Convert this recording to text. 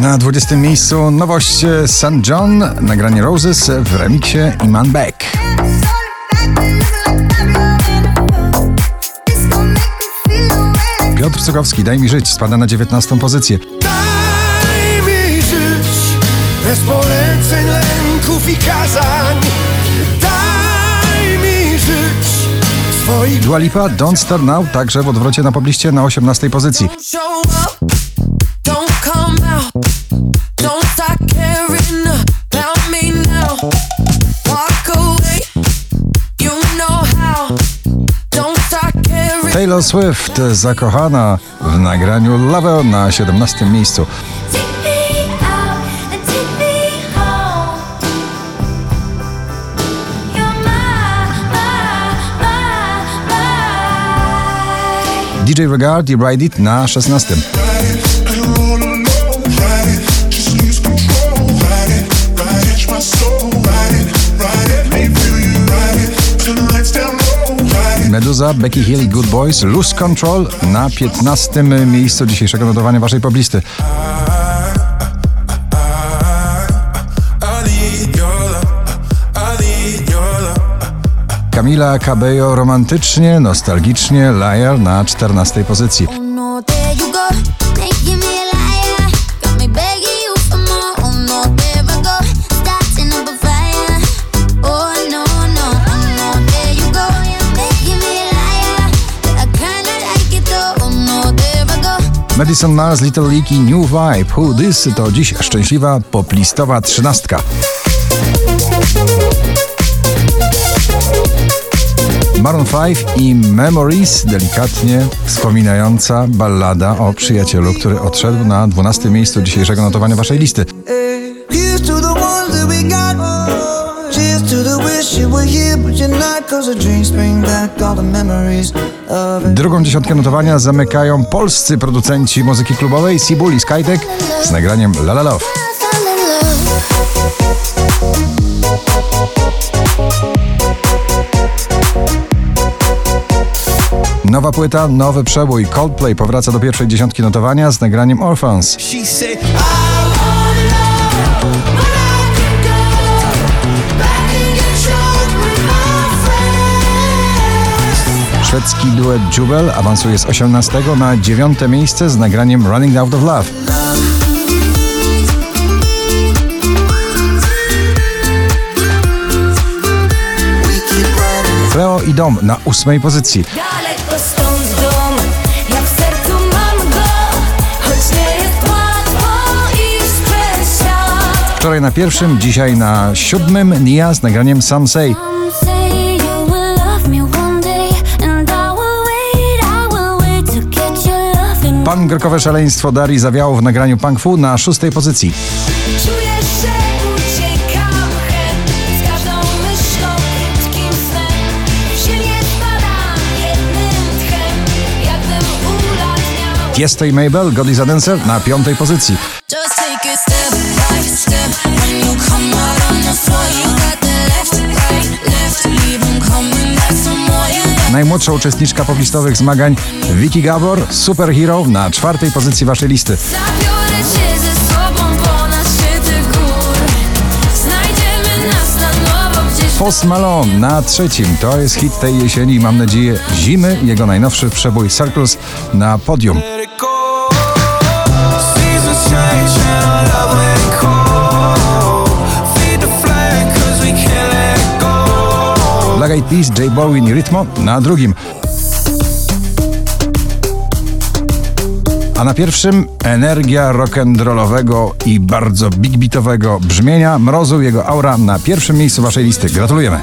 Na 20 miejscu nowość St. John, nagranie Roses w remiksie Iman Beck. Piotr Cukowski, daj mi żyć, spada na 19 pozycję. Daj mi żyć bez poleceń, lęków i kazań. Daj mi żyć swoich Dua Lipa, Don't Start Now, także w odwrocie na pobliście na 18 pozycji. Taylor Swift, zakochana w nagraniu Love na 17 miejscu. DJ Regard i Ride It na 16. Meduza, Becky Hill i Good Boys, Lose Control na 15 miejscu dzisiejszego notowania waszej poblisty. Camila Cabello romantycznie, nostalgicznie, Liar na 14 pozycji. Madison Mars, Little Leaky, New Vibe, Who This to dziś szczęśliwa poplistowa trzynastka. Maroon 5 i Memories, delikatnie wspominająca ballada o przyjacielu, który odszedł na 12 miejscu dzisiejszego notowania waszej listy. Cheers to the wish you were here, but you're not. Cause the dreams bring back all the memories. Drugą dziesiątkę notowania zamykają polscy producenci muzyki klubowej Sibul i Skytek z nagraniem La La love. Nowa płyta, nowy przebój. Coldplay powraca do pierwszej dziesiątki notowania z nagraniem Orphans. Szwedzki duet Jubel awansuje z 18 na 9 miejsce z nagraniem Running Out of Love. Cleo i Dom na ósmej pozycji. Wczoraj na pierwszym, dzisiaj na siódmym Nia z nagraniem. Some say Pangrokowe szaleństwo Darii zawiało w nagraniu Punk Fu na szóstej pozycji. Tiesto i Mabel, God is a Dancer na piątej pozycji. Najmłodsza uczestniczka poplistowych zmagań Vicky Gabor, Superhero na czwartej pozycji waszej listy. Post Malone na trzecim. To jest hit tej jesieni i mam nadzieję zimy. Jego najnowszy przebój Circles na podium. Black Eyed Peas, J Balvin i Rytmo na drugim. A na pierwszym energia rock'n'rollowego i bardzo big beatowego brzmienia Mrozu, jego aura na pierwszym miejscu waszej listy. Gratulujemy.